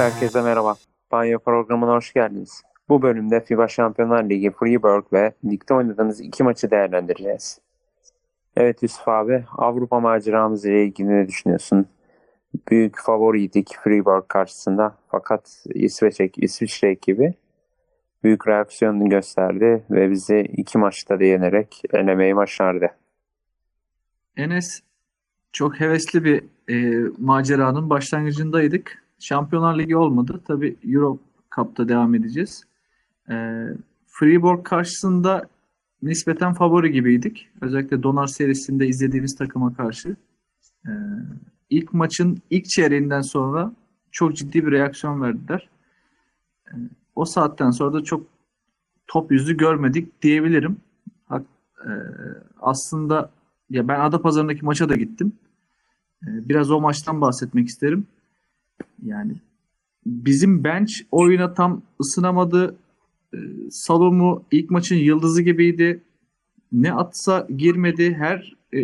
Herkese merhaba. Banyo programına hoş geldiniz. Bu bölümde FIBA Şampiyonlar Ligi Freeburg ve ligde oynadığımız iki maçı değerlendireceğiz. Evet Yusuf abi, Avrupa maceramız ile ilgili ne düşünüyorsun? Büyük favoriydik Freeburg karşısında fakat İsveç, İsviçre ekibi büyük reaksiyonunu gösterdi ve bizi iki maçta da yenerek elemeyi başardı. Enes çok hevesli bir e, maceranın başlangıcındaydık. Şampiyonlar Ligi olmadı. Tabi Euro Cup'ta devam edeceğiz. E, Freeborg karşısında nispeten favori gibiydik. Özellikle Donar serisinde izlediğimiz takıma karşı. E, ilk maçın ilk çeyreğinden sonra çok ciddi bir reaksiyon verdiler. E, o saatten sonra da çok top yüzü görmedik diyebilirim. Ha, e, aslında ya ben Adapazarı'ndaki maça da gittim. E, biraz o maçtan bahsetmek isterim. Yani bizim bench oyuna tam ısınamadı. E, Salomu ilk maçın yıldızı gibiydi. Ne atsa girmedi. Her e,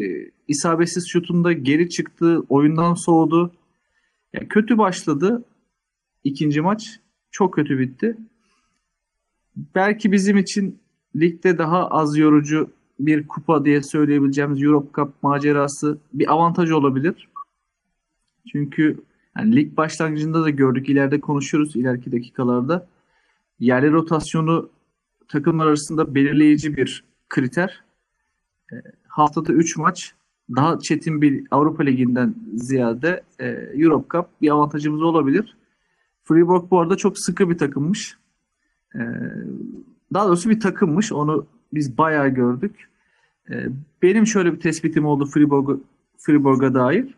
isabetsiz şutunda geri çıktı. Oyundan soğudu. Yani kötü başladı ikinci maç. Çok kötü bitti. Belki bizim için ligde daha az yorucu bir kupa diye söyleyebileceğimiz Europe Cup macerası bir avantaj olabilir. Çünkü yani lig başlangıcında da gördük, ileride konuşuruz ileriki dakikalarda. Yerli rotasyonu takımlar arasında belirleyici bir kriter. E, haftada 3 maç daha çetin bir Avrupa Ligi'nden ziyade e, Europe Cup bir avantajımız olabilir. Freiburg bu arada çok sıkı bir takımmış. E, daha doğrusu bir takımmış. Onu biz bayağı gördük. E, benim şöyle bir tespitim oldu Fribourg'a Fribourg dair.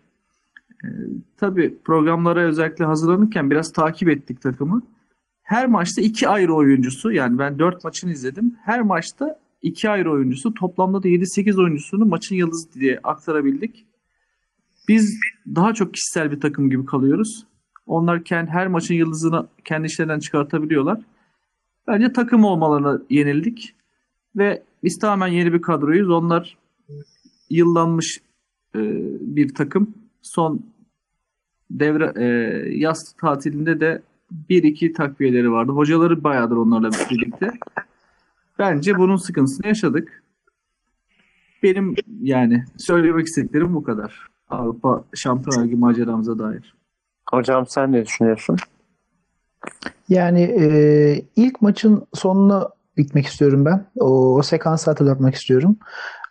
E, tabii programlara özellikle hazırlanırken biraz takip ettik takımı. Her maçta iki ayrı oyuncusu yani ben dört maçını izledim. Her maçta iki ayrı oyuncusu toplamda da 7-8 oyuncusunu maçın yıldızı diye aktarabildik. Biz daha çok kişisel bir takım gibi kalıyoruz. Onlar kendi, her maçın yıldızını kendi işlerinden çıkartabiliyorlar. Bence takım olmalarına yenildik. Ve biz tamamen yeni bir kadroyuz. Onlar yıllanmış e, bir takım. Son devre e, yaz tatilinde de bir iki takviyeleri vardı. Hocaları bayağıdır onlarla birlikte. Bence bunun sıkıntısını yaşadık. Benim yani söylemek istediklerim bu kadar. Avrupa Şampiyonlar Ligi maceramıza dair. Hocam sen ne düşünüyorsun? Yani e, ilk maçın sonuna gitmek istiyorum ben. O, o sekansı hatırlatmak istiyorum.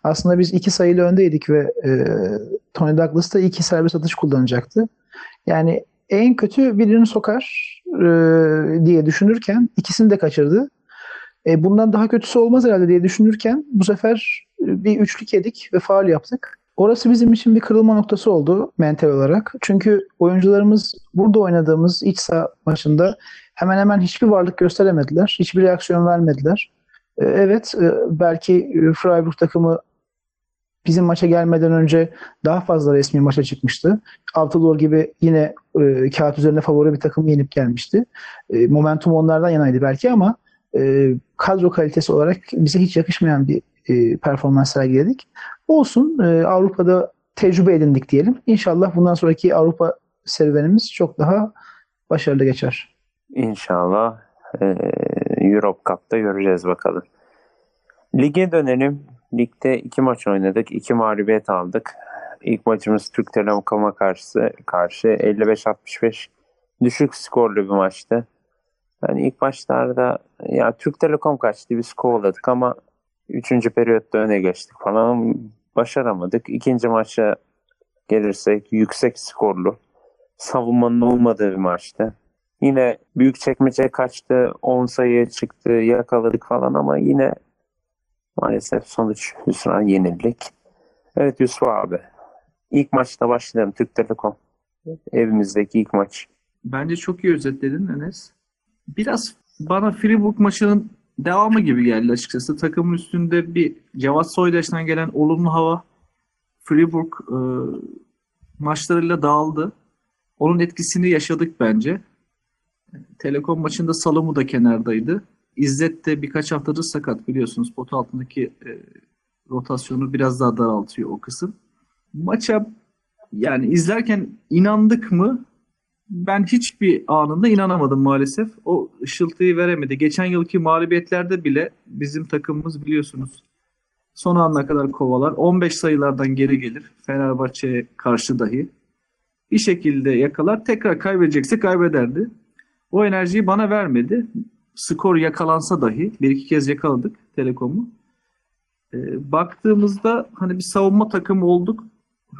Aslında biz iki sayılı öndeydik ve e, Tony Douglas da iki serbest atış kullanacaktı. Yani en kötü birini sokar e, diye düşünürken ikisini de kaçırdı. E, bundan daha kötüsü olmaz herhalde diye düşünürken bu sefer e, bir üçlük yedik ve faal yaptık. Orası bizim için bir kırılma noktası oldu mental olarak. Çünkü oyuncularımız burada oynadığımız iç saha maçında hemen hemen hiçbir varlık gösteremediler. Hiçbir reaksiyon vermediler. E, evet e, belki Freiburg takımı bizim maça gelmeden önce daha fazla resmi maça çıkmıştı. Avtalor gibi yine e, kağıt üzerinde favori bir takım yenip gelmişti. E, momentum onlardan yanaydı belki ama e, kadro kalitesi olarak bize hiç yakışmayan bir e, performans sergiledik. Olsun e, Avrupa'da tecrübe edindik diyelim. İnşallah bundan sonraki Avrupa serüvenimiz çok daha başarılı geçer. İnşallah e, Europe Cup'ta göreceğiz bakalım. Lige dönelim. Ligde iki maç oynadık. iki mağlubiyet aldık. İlk maçımız Türk Telekom'a karşı, karşı 55-65 düşük skorlu bir maçtı. Yani ilk başlarda ya Türk Telekom kaçtı biz kovaladık ama 3. periyotta öne geçtik falan başaramadık. İkinci maça gelirsek yüksek skorlu savunmanın olmadığı bir maçtı. Yine büyük çekmece kaçtı, 10 sayıya çıktı, yakaladık falan ama yine maalesef sonuç hüsran yenildik. Evet Yusuf abi. İlk maçta başlayalım Türk Telekom. Evimizdeki ilk maç. Bence çok iyi özetledin Enes. Biraz bana Fribourg maçının devamı gibi geldi açıkçası. Takımın üstünde bir Cevat Soydaş'tan gelen olumlu hava Fribourg e, maçlarıyla dağıldı. Onun etkisini yaşadık bence. Telekom maçında Salomu da kenardaydı. İzzet de birkaç haftadır sakat biliyorsunuz. Pot altındaki e, rotasyonu biraz daha daraltıyor o kısım. Maça yani izlerken inandık mı? ben hiçbir anında inanamadım maalesef. O ışıltıyı veremedi. Geçen yılki mağlubiyetlerde bile bizim takımımız biliyorsunuz son ana kadar kovalar. 15 sayılardan geri gelir. Fenerbahçe'ye karşı dahi. Bir şekilde yakalar. Tekrar kaybedecekse kaybederdi. O enerjiyi bana vermedi. Skor yakalansa dahi bir iki kez yakaladık Telekom'u. Ee, baktığımızda hani bir savunma takımı olduk.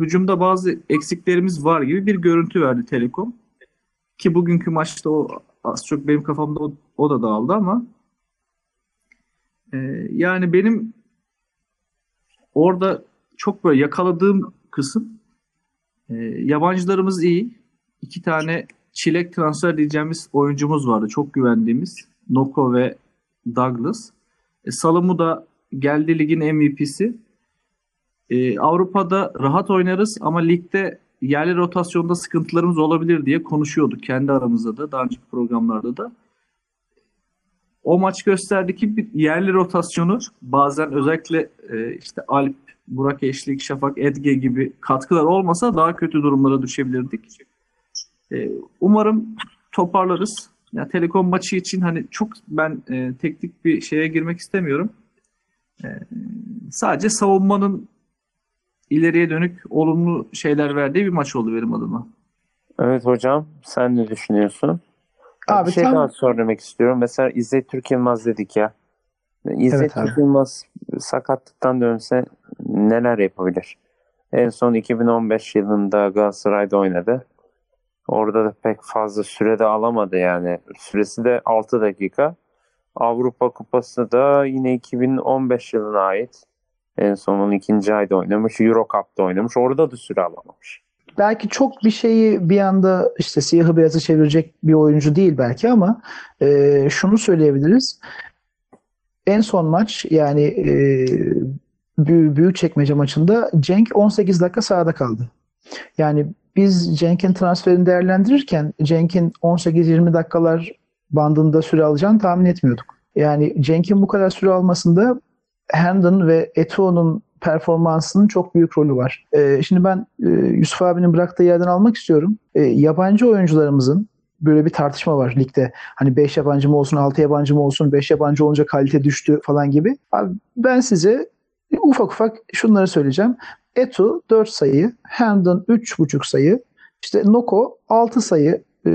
Hücumda bazı eksiklerimiz var gibi bir görüntü verdi Telekom. Ki bugünkü maçta o az çok benim kafamda o, o da dağıldı ama e, yani benim orada çok böyle yakaladığım kısım e, yabancılarımız iyi. İki tane çilek transfer diyeceğimiz oyuncumuz vardı. Çok güvendiğimiz. Noko ve Douglas. E, Salamu da geldi ligin MVP'si. E, Avrupa'da rahat oynarız ama ligde yerli rotasyonda sıkıntılarımız olabilir diye konuşuyorduk kendi aramızda da daha önceki programlarda da. O maç gösterdi ki bir yerli rotasyonu bazen özellikle e, işte Alp, Burak Eşlik, Şafak Edge gibi katkılar olmasa daha kötü durumlara düşebilirdik. E, umarım toparlarız. Ya Telekom maçı için hani çok ben e, teknik bir şeye girmek istemiyorum. E, sadece savunmanın ileriye dönük olumlu şeyler verdiği bir maç oldu benim adıma. Evet hocam sen ne düşünüyorsun? Abi bir şey tam- daha söylemek istiyorum. Mesela İzzet Türk Yılmaz dedik ya. İzzet Evet. Türk Yılmaz sakatlıktan dönse neler yapabilir? En son 2015 yılında Galatasaray'da oynadı. Orada da pek fazla sürede alamadı yani. Süresi de 6 dakika. Avrupa Kupası da yine 2015 yılına ait. En son onun ikinci ayda oynamış. Euro Cup'ta oynamış. Orada da süre alamamış. belki çok bir şeyi bir anda işte siyahı beyazı çevirecek bir oyuncu değil belki ama e, şunu söyleyebiliriz. En son maç yani e, büyük çekmece maçında Cenk 18 dakika sahada kaldı. Yani biz Cenk'in transferini değerlendirirken Cenk'in 18-20 dakikalar bandında süre alacağını tahmin etmiyorduk. Yani Cenk'in bu kadar süre almasında Hendon ve Eto'nun performansının çok büyük rolü var. Ee, şimdi ben e, Yusuf abinin bıraktığı yerden almak istiyorum. Ee, yabancı oyuncularımızın böyle bir tartışma var ligde. Hani 5 yabancı mı olsun, 6 yabancı mı olsun, 5 yabancı olunca kalite düştü falan gibi. Abi ben size ufak ufak şunları söyleyeceğim. Eto 4 sayı, Hendon 3.5 sayı, işte Noko 6 sayı, e,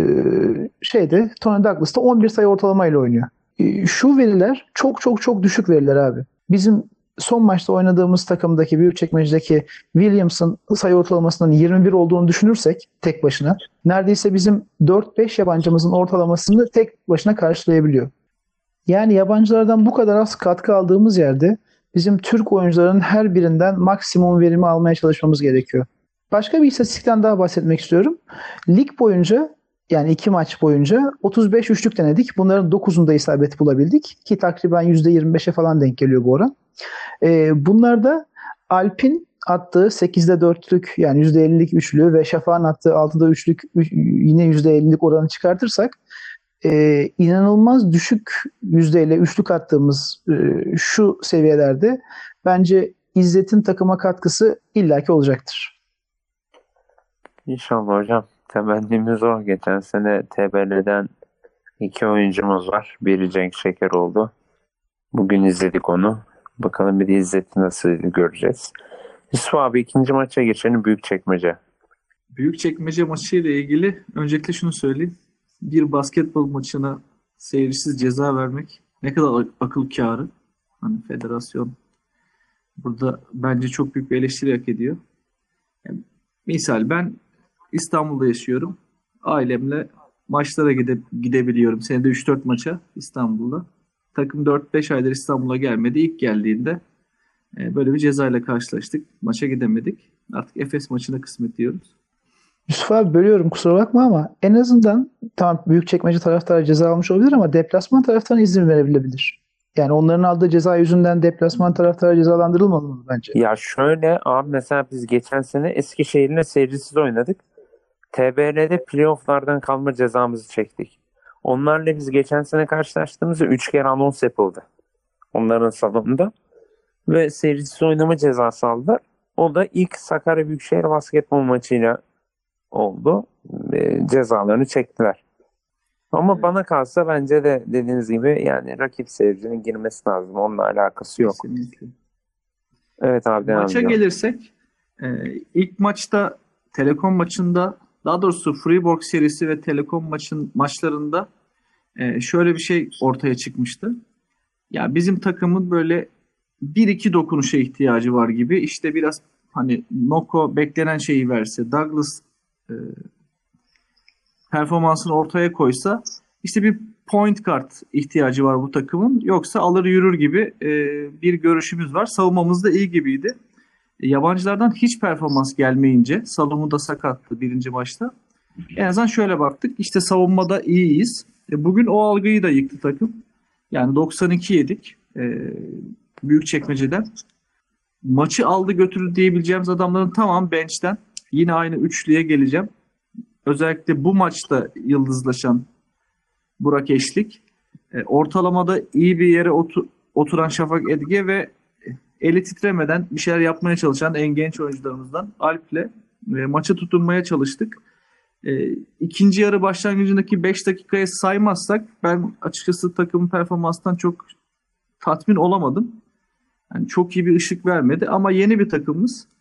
şeyde Tony Douglas da 11 sayı ortalamayla oynuyor. E, şu veriler çok çok çok düşük veriler abi. Bizim son maçta oynadığımız takımdaki Büyükçekmece'deki Williams'ın sayı ortalamasının 21 olduğunu düşünürsek tek başına neredeyse bizim 4-5 yabancımızın ortalamasını tek başına karşılayabiliyor. Yani yabancılardan bu kadar az katkı aldığımız yerde bizim Türk oyuncuların her birinden maksimum verimi almaya çalışmamız gerekiyor. Başka bir istatistikten daha bahsetmek istiyorum. Lig boyunca yani iki maç boyunca 35 üçlük denedik. Bunların 9'unda isabet bulabildik ki takriben %25'e falan denk geliyor bu oran. Ee, bunlarda Alp'in attığı 8'de 4'lük yani %50'lik üçlü ve Şafak'ın attığı 6'da 3'lük üç- yine %50'lik oranı çıkartırsak e, inanılmaz düşük yüzdeyle üçlük attığımız e, şu seviyelerde bence İzzet'in takıma katkısı illaki olacaktır. İnşallah hocam. Temennimiz o. Geçen sene TBL'den iki oyuncumuz var. Biri Cenk Şeker oldu. Bugün izledik onu. Bakalım bir de İzzet'i nasıl göreceğiz. Yusuf abi ikinci maça geçelim. Büyük çekmece. Büyükçekmece maçı ile ilgili öncelikle şunu söyleyeyim. Bir basketbol maçına seyircisiz ceza vermek ne kadar ak- akıl kârı. Hani federasyon burada bence çok büyük bir eleştiri hak ediyor. Yani misal ben İstanbul'da yaşıyorum. Ailemle maçlara gide, gidebiliyorum. Senede 3-4 maça İstanbul'da. Takım 4-5 aydır İstanbul'a gelmedi. İlk geldiğinde e, böyle bir cezayla karşılaştık. Maça gidemedik. Artık Efes maçına kısmet diyoruz. Yusuf abi bölüyorum kusura bakma ama en azından tamam Büyükçekmece taraftarı ceza almış olabilir ama deplasman taraftarına izin verebilebilir. Yani onların aldığı ceza yüzünden deplasman taraftarı cezalandırılmamalı bence. Ya şöyle abi mesela biz geçen sene Eskişehir'le seyircisiz oynadık. TBL'de playofflardan kalma cezamızı çektik. Onlarla biz geçen sene karşılaştığımızda 3 kere anons yapıldı. Onların salonunda. Ve seyircisiz oynama cezası aldılar. O da ilk Sakarya Büyükşehir basketbol maçıyla oldu. E, cezalarını çektiler. Ama bana kalsa bence de dediğiniz gibi yani rakip seyircinin girmesi lazım. Onunla alakası yok. Kesinlikle. Evet abi devam Maça ediyorum. gelirsek e, ilk maçta Telekom maçında daha doğrusu Freeborg serisi ve Telekom maçın maçlarında e, şöyle bir şey ortaya çıkmıştı. Ya bizim takımın böyle bir iki dokunuşa ihtiyacı var gibi. İşte biraz hani Noko beklenen şeyi verse, Douglas e, performansını ortaya koysa işte bir point guard ihtiyacı var bu takımın. Yoksa alır yürür gibi e, bir görüşümüz var. Savunmamız da iyi gibiydi. E, yabancılardan hiç performans gelmeyince Salomu da sakattı birinci maçta. En azından şöyle baktık. İşte savunmada iyiyiz. E, bugün o algıyı da yıktı takım. Yani 92 yedik. E, büyük çekmeceden. Maçı aldı götürdü diyebileceğimiz adamların tamam bench'ten. Yine aynı üçlüye geleceğim. Özellikle bu maçta yıldızlaşan Burak Eşlik. E, ortalamada iyi bir yere otu- oturan Şafak Edge ve eli titremeden bir şeyler yapmaya çalışan en genç oyuncularımızdan Alp'le e, maça tutunmaya çalıştık. E, ikinci yarı başlangıcındaki 5 dakikayı saymazsak ben açıkçası takımın performansından çok tatmin olamadım. Yani çok iyi bir ışık vermedi ama yeni bir takımımız.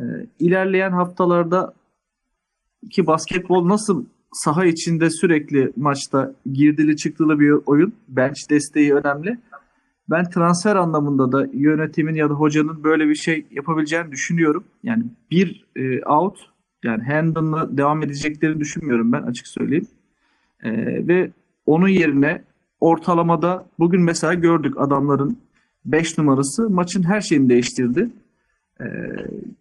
E, ilerleyen haftalarda ki basketbol nasıl saha içinde sürekli maçta girdili çıktılı bir oyun. Bench desteği önemli. Ben transfer anlamında da yönetimin ya da hocanın böyle bir şey yapabileceğini düşünüyorum. Yani bir e, out yani Hendon'la devam edeceklerini düşünmüyorum ben açık söyleyeyim. E, ve onun yerine ortalamada bugün mesela gördük adamların 5 numarası maçın her şeyini değiştirdi. E,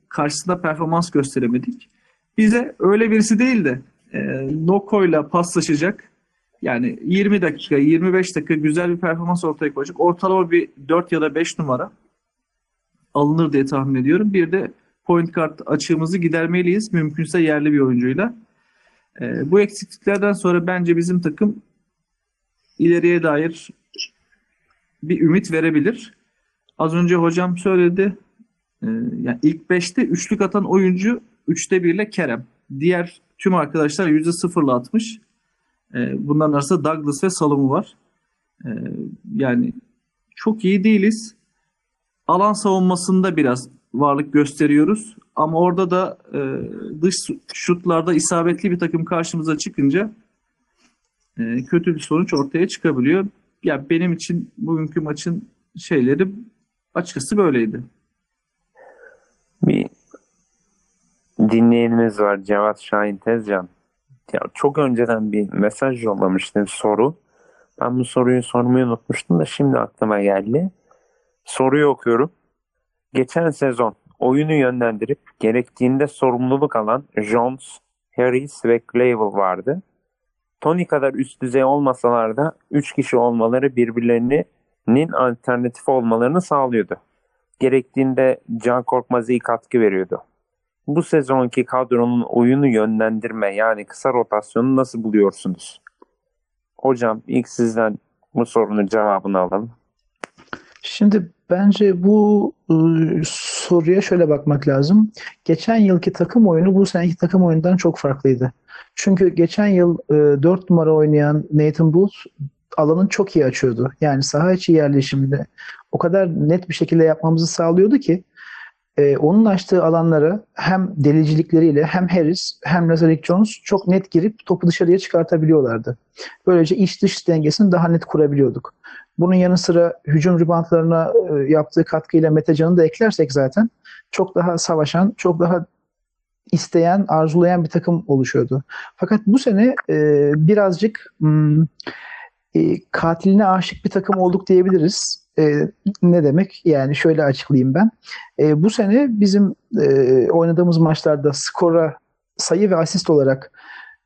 karşısında performans gösteremedik. Bize öyle birisi değil de e, Noko'yla paslaşacak. Yani 20 dakika, 25 dakika güzel bir performans ortaya koyacak. Ortalama bir 4 ya da 5 numara alınır diye tahmin ediyorum. Bir de point guard açığımızı gidermeliyiz. Mümkünse yerli bir oyuncuyla. E, bu eksikliklerden sonra bence bizim takım ileriye dair bir ümit verebilir. Az önce hocam söyledi. E, yani ilk 5'te üçlük atan oyuncu 3'te 1 ile Kerem. Diğer tüm arkadaşlar %0'la atmış. E, bunların arasında Douglas ve Salomu var. E, yani çok iyi değiliz. Alan savunmasında biraz varlık gösteriyoruz. Ama orada da e, dış şutlarda isabetli bir takım karşımıza çıkınca e, kötü bir sonuç ortaya çıkabiliyor. Ya benim için bugünkü maçın şeyleri açıkçası böyleydi. Bir dinleyenimiz var Cevat Şahin Tezcan. Ya çok önceden bir mesaj yollamıştı soru. Ben bu soruyu sormayı unutmuştum da şimdi aklıma geldi. Soruyu okuyorum. Geçen sezon oyunu yönlendirip gerektiğinde sorumluluk alan Jones, Harris ve Clavel vardı. Tony kadar üst düzey olmasalar da 3 kişi olmaları birbirlerinin alternatif olmalarını sağlıyordu. Gerektiğinde Can Korkmaz iyi katkı veriyordu. Bu sezonki kadronun oyunu yönlendirme yani kısa rotasyonu nasıl buluyorsunuz? Hocam ilk sizden bu sorunun cevabını alalım. Şimdi bence bu e, soruya şöyle bakmak lazım. Geçen yılki takım oyunu bu seneki takım oyundan çok farklıydı. Çünkü geçen yıl e, 4 numara oynayan Nathan Booth alanın çok iyi açıyordu. Yani saha içi yerleşimde o kadar net bir şekilde yapmamızı sağlıyordu ki e, onun açtığı alanlara hem delicilikleriyle hem Harris hem Lazarick Jones çok net girip topu dışarıya çıkartabiliyorlardı. Böylece iç dış dengesini daha net kurabiliyorduk. Bunun yanı sıra hücum ribantlarına e, yaptığı katkıyla Metecan'ı da eklersek zaten çok daha savaşan, çok daha isteyen, arzulayan bir takım oluşuyordu. Fakat bu sene e, birazcık hmm, e, katiline aşık bir takım olduk diyebiliriz. E, ne demek? Yani şöyle açıklayayım ben. E, bu sene bizim e, oynadığımız maçlarda skora sayı ve asist olarak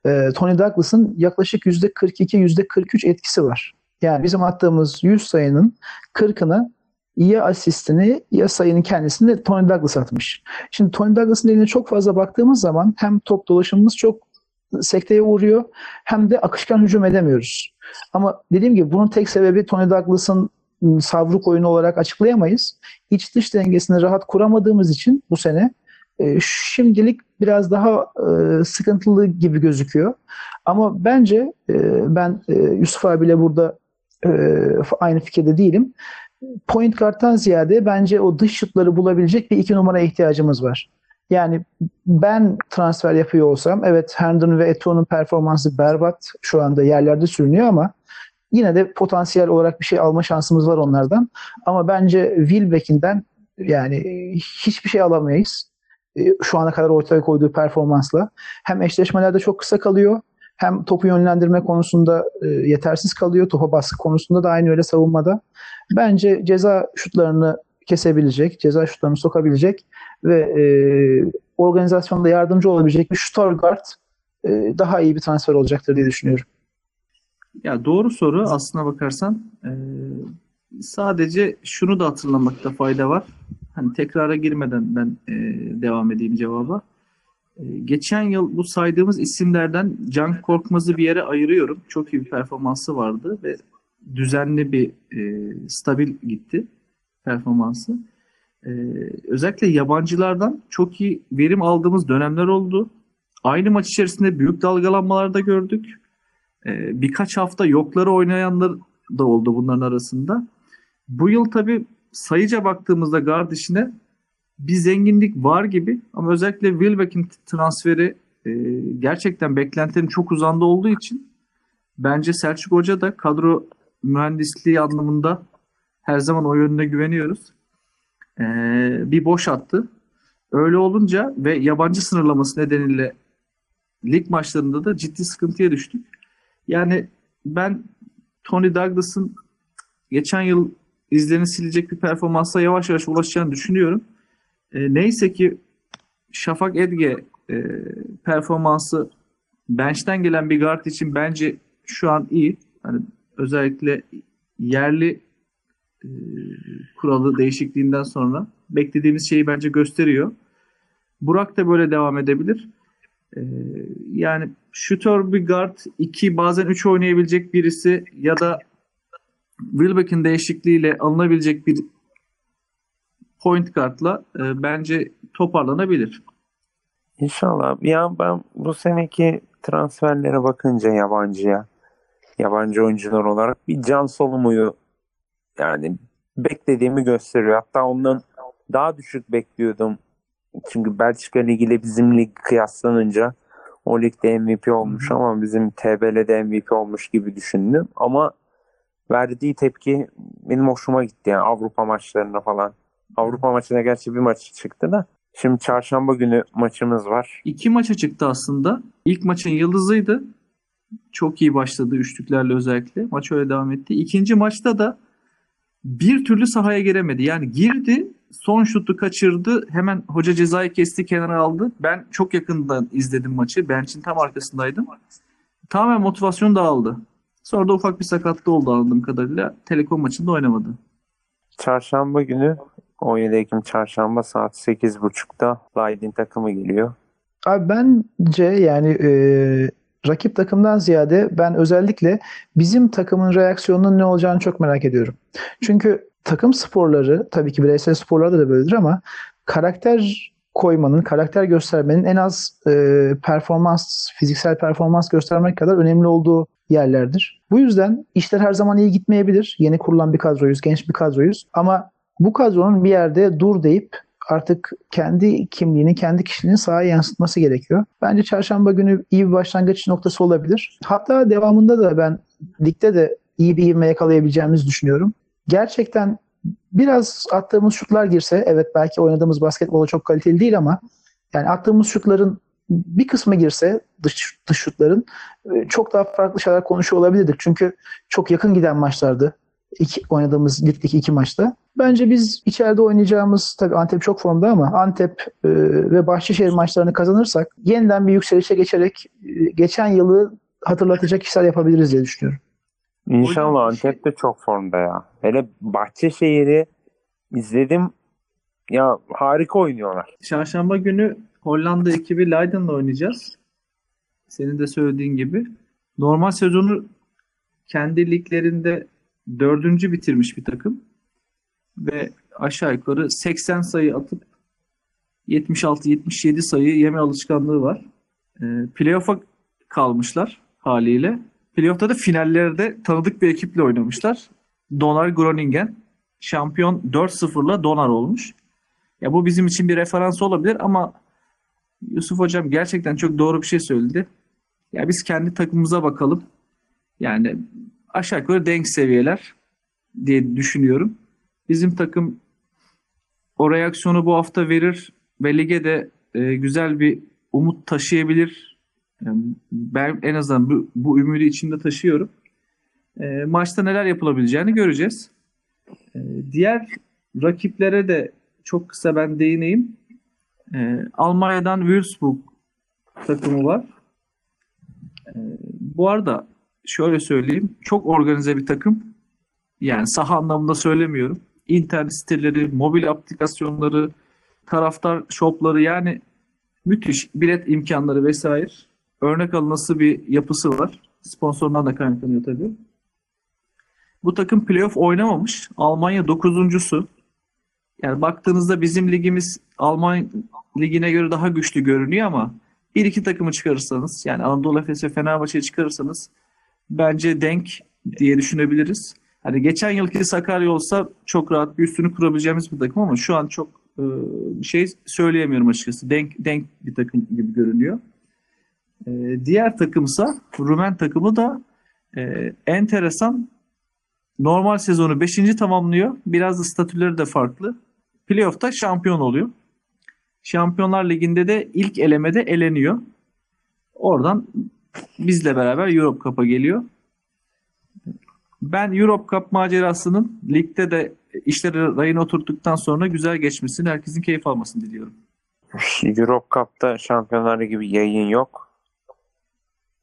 e, Tony Douglas'ın yaklaşık %42, %43 etkisi var. Yani bizim attığımız 100 sayının 40'ını ya asistini ya sayının kendisini Tony Douglas atmış. Şimdi Tony Douglas'ın eline çok fazla baktığımız zaman hem top dolaşımımız çok sekteye uğruyor hem de akışkan hücum edemiyoruz. Ama dediğim gibi bunun tek sebebi Tony Douglas'ın savruk oyunu olarak açıklayamayız. İç dış dengesini rahat kuramadığımız için bu sene e, şimdilik biraz daha e, sıkıntılı gibi gözüküyor. Ama bence e, ben e, Yusuf abiyle burada aynı fikirde değilim. Point guard'tan ziyade bence o dış şutları bulabilecek bir iki numaraya ihtiyacımız var. Yani ben transfer yapıyor olsam evet Herndon ve Eto'nun performansı berbat şu anda yerlerde sürünüyor ama yine de potansiyel olarak bir şey alma şansımız var onlardan. Ama bence Wilbeck'inden yani hiçbir şey alamayız. E, Şu ana kadar ortaya koyduğu performansla. Hem eşleşmelerde çok kısa kalıyor hem topu yönlendirme konusunda e, yetersiz kalıyor. Topa baskı konusunda da aynı öyle savunmada. Bence ceza şutlarını kesebilecek, ceza şutlarını sokabilecek ve e, organizasyonda yardımcı olabilecek bir shooter guard e, daha iyi bir transfer olacaktır diye düşünüyorum. Ya doğru soru aslına bakarsan. Ee, sadece şunu da hatırlamakta fayda var. Hani tekrara girmeden ben e, devam edeyim cevaba. E, geçen yıl bu saydığımız isimlerden Can Korkmaz'ı bir yere ayırıyorum. Çok iyi bir performansı vardı ve düzenli bir e, stabil gitti performansı. E, özellikle yabancılardan çok iyi verim aldığımız dönemler oldu. Aynı maç içerisinde büyük dalgalanmalar da gördük. E, birkaç hafta yokları oynayanlar da oldu bunların arasında. Bu yıl tabii sayıca baktığımızda guard işine bir zenginlik var gibi ama özellikle Wilbeck'in transferi e, gerçekten beklentilerin çok uzanda olduğu için bence Selçuk Hoca da kadro mühendisliği anlamında her zaman o yönüne güveniyoruz. E, bir boş attı. Öyle olunca ve yabancı sınırlaması nedeniyle lig maçlarında da ciddi sıkıntıya düştük. Yani ben Tony Douglas'ın geçen yıl izlerini silecek bir performansa yavaş yavaş ulaşacağını düşünüyorum. E, neyse ki Şafak Edge e, performansı bench'ten gelen bir guard için bence şu an iyi. Hani özellikle yerli e, kuralı değişikliğinden sonra beklediğimiz şeyi bence gösteriyor. Burak da böyle devam edebilir. E, yani şutör bir guard, iki bazen üç oynayabilecek birisi ya da Wilbeck'in değişikliğiyle alınabilecek bir point guard'la e, bence toparlanabilir. İnşallah. Ya ben bu seneki transferlere bakınca yabancıya, yabancı oyuncular olarak bir can solumuyu yani beklediğimi gösteriyor. Hatta ondan daha düşük bekliyordum. Çünkü Belçika Ligi ile bizim lig kıyaslanınca o ligde MVP olmuş ama bizim TBL'de MVP olmuş gibi düşündüm. Ama verdiği tepki benim hoşuma gitti yani Avrupa maçlarına falan. Avrupa maçına gerçi bir maç çıktı da. Şimdi çarşamba günü maçımız var. İki maça çıktı aslında. İlk maçın yıldızıydı. Çok iyi başladı üçlüklerle özellikle. Maç öyle devam etti. İkinci maçta da bir türlü sahaya giremedi. Yani girdi, son şutu kaçırdı. Hemen hoca cezayı kesti, kenara aldı. Ben çok yakından izledim maçı. Bench'in tam arkasındaydım. Tamamen motivasyon dağıldı. Sonra da ufak bir sakatlığı oldu anladığım kadarıyla. Telekom maçında oynamadı. Çarşamba günü 17 Ekim çarşamba saat 8.30'da Leiden takımı geliyor. Abi bence yani e, rakip takımdan ziyade ben özellikle bizim takımın reaksiyonunun ne olacağını çok merak ediyorum. Çünkü takım sporları tabii ki bireysel sporlarda da böyledir ama karakter koymanın, karakter göstermenin en az e, performans, fiziksel performans göstermek kadar önemli olduğu yerlerdir. Bu yüzden işler her zaman iyi gitmeyebilir. Yeni kurulan bir kadroyuz, genç bir kadroyuz ama bu kadronun bir yerde dur deyip artık kendi kimliğini, kendi kişiliğini sahaya yansıtması gerekiyor. Bence çarşamba günü iyi bir başlangıç noktası olabilir. Hatta devamında da ben ligde de iyi bir ivme yakalayabileceğimizi düşünüyorum. Gerçekten biraz attığımız şutlar girse, evet belki oynadığımız basketbola çok kaliteli değil ama yani attığımız şutların bir kısmı girse dış, dış şutların e, çok daha farklı şeyler konuşuyor olabilirdik. Çünkü çok yakın giden maçlardı. İki, oynadığımız ligdeki iki maçta. Bence biz içeride oynayacağımız tabii Antep çok formda ama Antep e, ve Bahçeşehir maçlarını kazanırsak yeniden bir yükselişe geçerek e, geçen yılı hatırlatacak işler yapabiliriz diye düşünüyorum. İnşallah Antep de çok formda ya. Hele Bahçeşehir'i izledim. Ya harika oynuyorlar. Çarşamba günü Hollanda ekibi Leiden'la oynayacağız. Senin de söylediğin gibi. Normal sezonu kendi liglerinde dördüncü bitirmiş bir takım. Ve aşağı yukarı 80 sayı atıp 76-77 sayı yeme alışkanlığı var. E, playoff'a kalmışlar haliyle. Playoff'ta da finallerde tanıdık bir ekiple oynamışlar. Donar Groningen. Şampiyon 4-0'la Donar olmuş. Ya bu bizim için bir referans olabilir ama Yusuf Hocam gerçekten çok doğru bir şey söyledi. Ya biz kendi takımımıza bakalım. Yani aşağı yukarı denk seviyeler diye düşünüyorum. Bizim takım o reaksiyonu bu hafta verir ve lige de e, güzel bir umut taşıyabilir. Ben en azından bu, bu ümidi içimde taşıyorum. E, maçta neler yapılabileceğini göreceğiz. E, diğer rakiplere de çok kısa ben değineyim. E, Almanya'dan Würzburg takımı var. E, bu arada şöyle söyleyeyim. Çok organize bir takım. Yani saha anlamında söylemiyorum. İnternet siteleri, mobil aplikasyonları, taraftar shopları yani müthiş bilet imkanları vesaire. Örnek alınası bir yapısı var. Sponsorundan da kaynaklanıyor tabii. Bu takım playoff oynamamış. Almanya dokuzuncusu. Yani baktığınızda bizim ligimiz Alman ligine göre daha güçlü görünüyor ama bir iki takımı çıkarırsanız yani Anadolu Efes ve Fenerbahçe'yi çıkarırsanız bence denk diye düşünebiliriz. Hani geçen yılki Sakarya olsa çok rahat bir üstünü kurabileceğimiz bir takım ama şu an çok bir şey söyleyemiyorum açıkçası. Denk denk bir takım gibi görünüyor. E, diğer takımsa Rumen takımı da e, enteresan normal sezonu 5. tamamlıyor. Biraz da statüleri de farklı. Playoff'ta şampiyon oluyor. Şampiyonlar Ligi'nde de ilk elemede eleniyor. Oradan bizle beraber Europe Cup'a geliyor. Ben Europe Cup macerasının ligde de işleri rayına oturttuktan sonra güzel geçmesini, herkesin keyif almasını diliyorum. Europe Cup'ta Şampiyonlar Ligi bir yayın yok.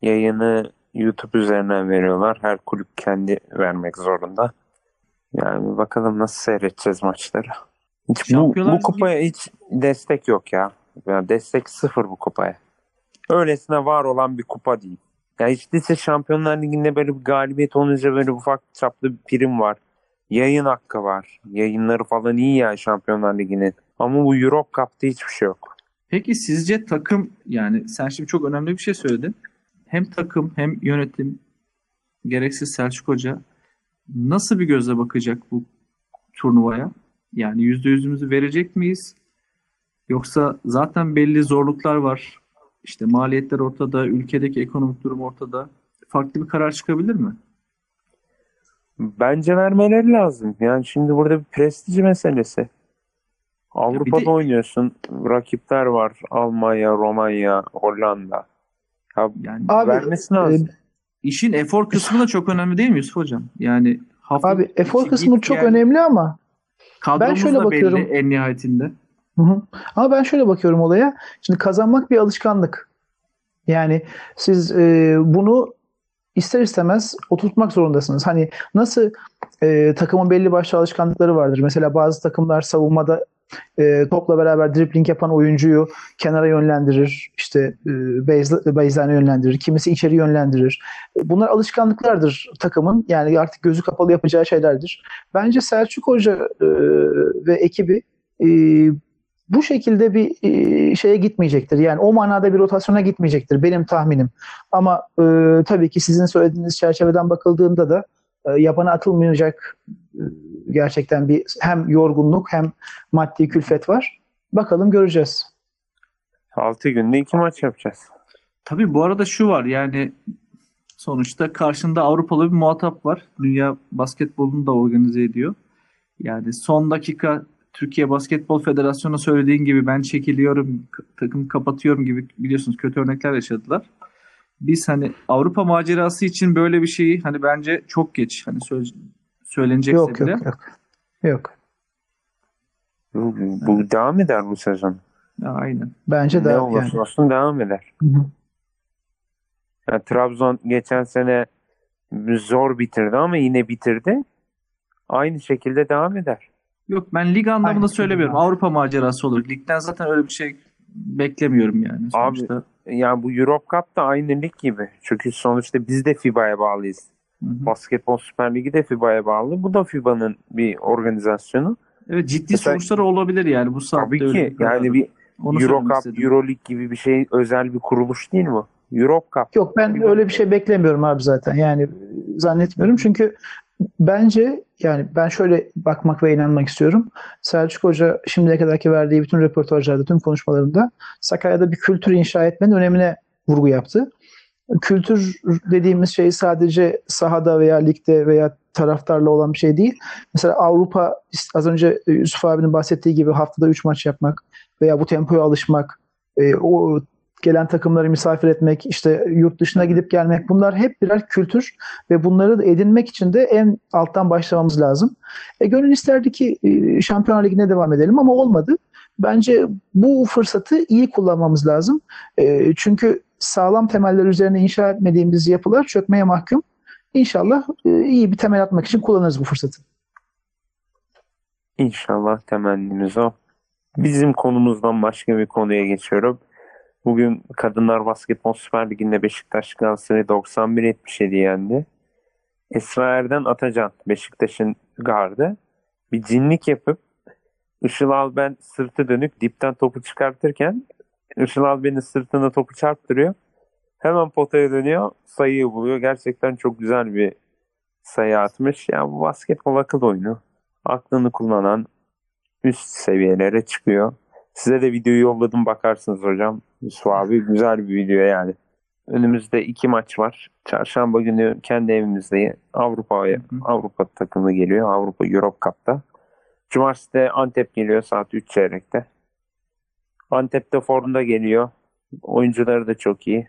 Yayını YouTube üzerinden veriyorlar. Her kulüp kendi vermek zorunda. Yani bakalım nasıl seyredeceğiz maçları. Hiç bu, bu kupaya hiç destek yok ya. Yani destek sıfır bu kupaya. Öylesine var olan bir kupa değil. Ya hiç değilse Şampiyonlar Ligi'nde böyle bir galibiyet olunca böyle ufak çaplı bir prim var. Yayın hakkı var. Yayınları falan iyi ya Şampiyonlar Ligi'nin. Ama bu Europe Cup'ta hiçbir şey yok. Peki sizce takım yani sen şimdi çok önemli bir şey söyledin. Hem takım hem yönetim gereksiz Selçuk Hoca nasıl bir gözle bakacak bu turnuvaya? Yani yüzde yüzümüzü verecek miyiz? Yoksa zaten belli zorluklar var. İşte maliyetler ortada, ülkedeki ekonomik durum ortada. Farklı bir karar çıkabilir mi? Bence vermeleri lazım. Yani şimdi burada bir prestij meselesi. Avrupa'da de- oynuyorsun. Rakipler var. Almanya, Romanya, Hollanda. Ya Yani Abi, vermesi lazım. e, işin efor kısmı da çok önemli değil mi Yusuf Hocam? Yani hafta Abi efor kısmı çok gel, önemli ama kadromuz şöyle bakıyorum. belli en nihayetinde. Hı hı. Ama ben şöyle bakıyorum olaya. Şimdi kazanmak bir alışkanlık. Yani siz e, bunu ister istemez oturtmak zorundasınız. Hani nasıl e, takımın belli başlı alışkanlıkları vardır. Mesela bazı takımlar savunmada e, topla beraber dribling yapan oyuncuyu kenara yönlendirir. İşte e, base- baseline yönlendirir. Kimisi içeri yönlendirir. Bunlar alışkanlıklardır takımın. Yani artık gözü kapalı yapacağı şeylerdir. Bence Selçuk Hoca e, ve ekibi e, bu şekilde bir e, şeye gitmeyecektir. Yani o manada bir rotasyona gitmeyecektir benim tahminim. Ama e, tabii ki sizin söylediğiniz çerçeveden bakıldığında da yabana atılmayacak e, gerçekten bir hem yorgunluk hem maddi külfet var. Bakalım göreceğiz. 6 günde iki maç yapacağız. Tabii bu arada şu var yani sonuçta karşında Avrupalı bir muhatap var. Dünya basketbolunu da organize ediyor. Yani son dakika Türkiye Basketbol Federasyonu söylediğin gibi ben çekiliyorum, takım kapatıyorum gibi biliyorsunuz kötü örnekler yaşadılar. Biz hani Avrupa macerası için böyle bir şeyi hani bence çok geç hani söz, söylenecekse Yok bile. yok yok. Yok. Bu, bu devam eder bu sezon. Aynen. Bence de ne yani. olursa olsun devam eder. Hı hı. Yani Trabzon geçen sene zor bitirdi ama yine bitirdi. Aynı şekilde devam eder. Yok ben lig anlamında Aynen. söylemiyorum. Avrupa macerası olur. Ligden zaten öyle bir şey beklemiyorum yani. Abi, Sonuçta. Yani bu Europe Cup da aynı lig gibi. Çünkü sonuçta biz de FIBA'ya bağlıyız. Hı hı. Basketbol Süper Ligi de FIBA'ya bağlı. Bu da FIBA'nın bir organizasyonu. Evet ciddi Mesela- sonuçları olabilir yani bu saatte Tabii öyle ki yani bir Onu Euro Cup, istedim. Euro League gibi bir şey özel bir kuruluş değil mi? Euro Cup. Yok ben öyle bir şey beklemiyorum abi zaten. Yani zannetmiyorum çünkü bence yani ben şöyle bakmak ve inanmak istiyorum. Selçuk Hoca şimdiye kadarki verdiği bütün röportajlarda, tüm konuşmalarında Sakarya'da bir kültür inşa etmenin önemine vurgu yaptı. Kültür dediğimiz şey sadece sahada veya ligde veya taraftarla olan bir şey değil. Mesela Avrupa az önce Yusuf abinin bahsettiği gibi haftada 3 maç yapmak veya bu tempoya alışmak, e, o gelen takımları misafir etmek, işte yurt dışına gidip gelmek bunlar hep birer kültür ve bunları edinmek için de en alttan başlamamız lazım. E, gönül isterdi ki e, Şampiyonlar Ligi'ne devam edelim ama olmadı. Bence bu fırsatı iyi kullanmamız lazım. E, çünkü sağlam temeller üzerine inşa etmediğimiz yapılar çökmeye mahkum. İnşallah e, iyi bir temel atmak için kullanırız bu fırsatı. İnşallah temennimiz o. Bizim konumuzdan başka bir konuya geçiyorum. Bugün Kadınlar Basketbol Süper Ligi'nde Beşiktaş Galatasaray'ı 91-77 yendi. Esra Erden Atacan Beşiktaş'ın gardı bir cinlik yapıp Işıl Alben sırtı dönük dipten topu çıkartırken Işıl Alben'in sırtına topu çarptırıyor. Hemen potaya dönüyor. Sayıyı buluyor. Gerçekten çok güzel bir sayı atmış. Ya bu basketbol akıl oyunu. Aklını kullanan üst seviyelere çıkıyor. Size de videoyu yolladım bakarsınız hocam. Yusuf abi güzel bir video yani. Önümüzde iki maç var. Çarşamba günü kendi evimizde Avrupa'ya Avrupa takımı geliyor. Avrupa Europe Cup'ta. Cumartesi de Antep geliyor saat 3 çeyrekte. Antep'te formda geliyor. Oyuncuları da çok iyi.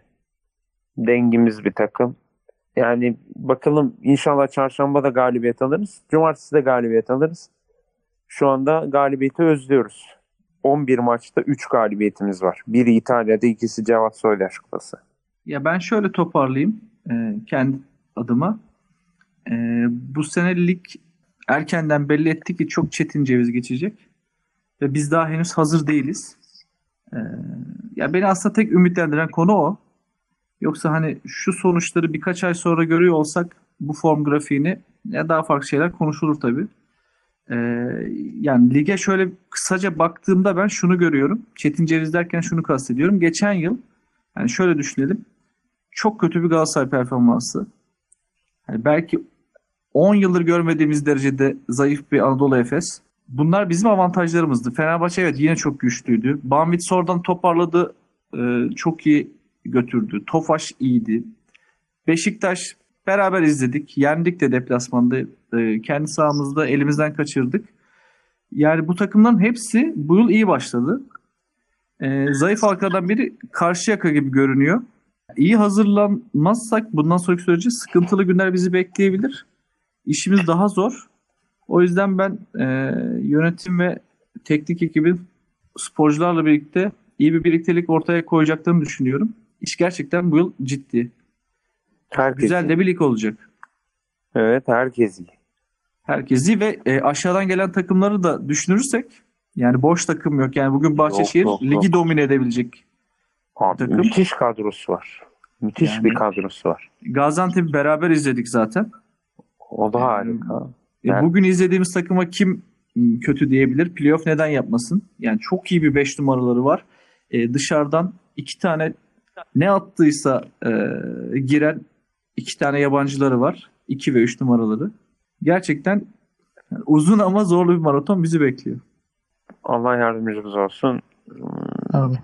Dengimiz bir takım. Yani bakalım inşallah çarşamba da galibiyet alırız. Cumartesi de galibiyet alırız. Şu anda galibiyeti özlüyoruz. 11 maçta 3 galibiyetimiz var. Biri İtalya'da, ikisi Cevat Soydaş Kupası. Ya ben şöyle toparlayayım e, kendi adıma. E, bu sene lig erkenden belli etti ki çok çetin ceviz geçecek. Ve biz daha henüz hazır değiliz. E, ya beni aslında tek ümitlendiren konu o. Yoksa hani şu sonuçları birkaç ay sonra görüyor olsak bu form grafiğini ya daha farklı şeyler konuşulur tabii. Ee, yani lige şöyle kısaca baktığımda ben şunu görüyorum. Çetin Ceviz derken şunu kastediyorum. Geçen yıl yani şöyle düşünelim. Çok kötü bir Galatasaray performansı. Yani belki 10 yıldır görmediğimiz derecede zayıf bir Anadolu Efes. Bunlar bizim avantajlarımızdı. Fenerbahçe evet yine çok güçlüydü. Banvit oradan toparladı. e, çok iyi götürdü. Tofaş iyiydi. Beşiktaş beraber izledik. Yendik de deplasmanda. E, kendi sahamızda elimizden kaçırdık. Yani bu takımların hepsi bu yıl iyi başladı. E, zayıf halkadan biri Karşıyaka gibi görünüyor. İyi hazırlanmazsak bundan sonraki sürece sıkıntılı günler bizi bekleyebilir. İşimiz daha zor. O yüzden ben e, yönetim ve teknik ekibin sporcularla birlikte iyi bir birliktelik ortaya koyacaklarını düşünüyorum. İş gerçekten bu yıl ciddi. Herkes Güzel de bir lig olacak. Evet herkes iyi. Herkes iyi ve e, aşağıdan gelen takımları da düşünürsek yani boş takım yok. Yani bugün Bahçeşehir yok, yok. ligi domine edebilecek. Abi, Takım. müthiş kadrosu var. Müthiş Yani- bir kadrosu var. Gaziantep'i beraber izledik zaten. O da Yani- harika. E, Yani- Bugün izlediğimiz takıma kim kötü diyebilir? Playoff neden yapmasın? Yani çok iyi bir 5 numaraları var. E, dışarıdan iki tane ne attıysa e, giren iki tane yabancıları var. 2 ve 3 numaraları. Gerçekten uzun ama zorlu bir maraton bizi bekliyor. Allah yardımcımız olsun. Abi.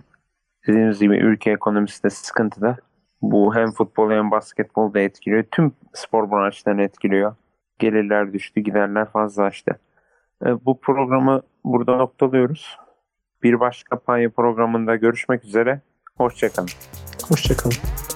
Dediğimiz gibi ülke ekonomisi de sıkıntıda. Bu hem futbol hem basketbol da etkiliyor. Tüm spor branşlarını etkiliyor. Gelirler düştü, giderler fazlalaştı. E, Bu programı burada noktalıyoruz. Bir başka Panya programında görüşmek üzere. Hoşçakalın. Hoşçakalın.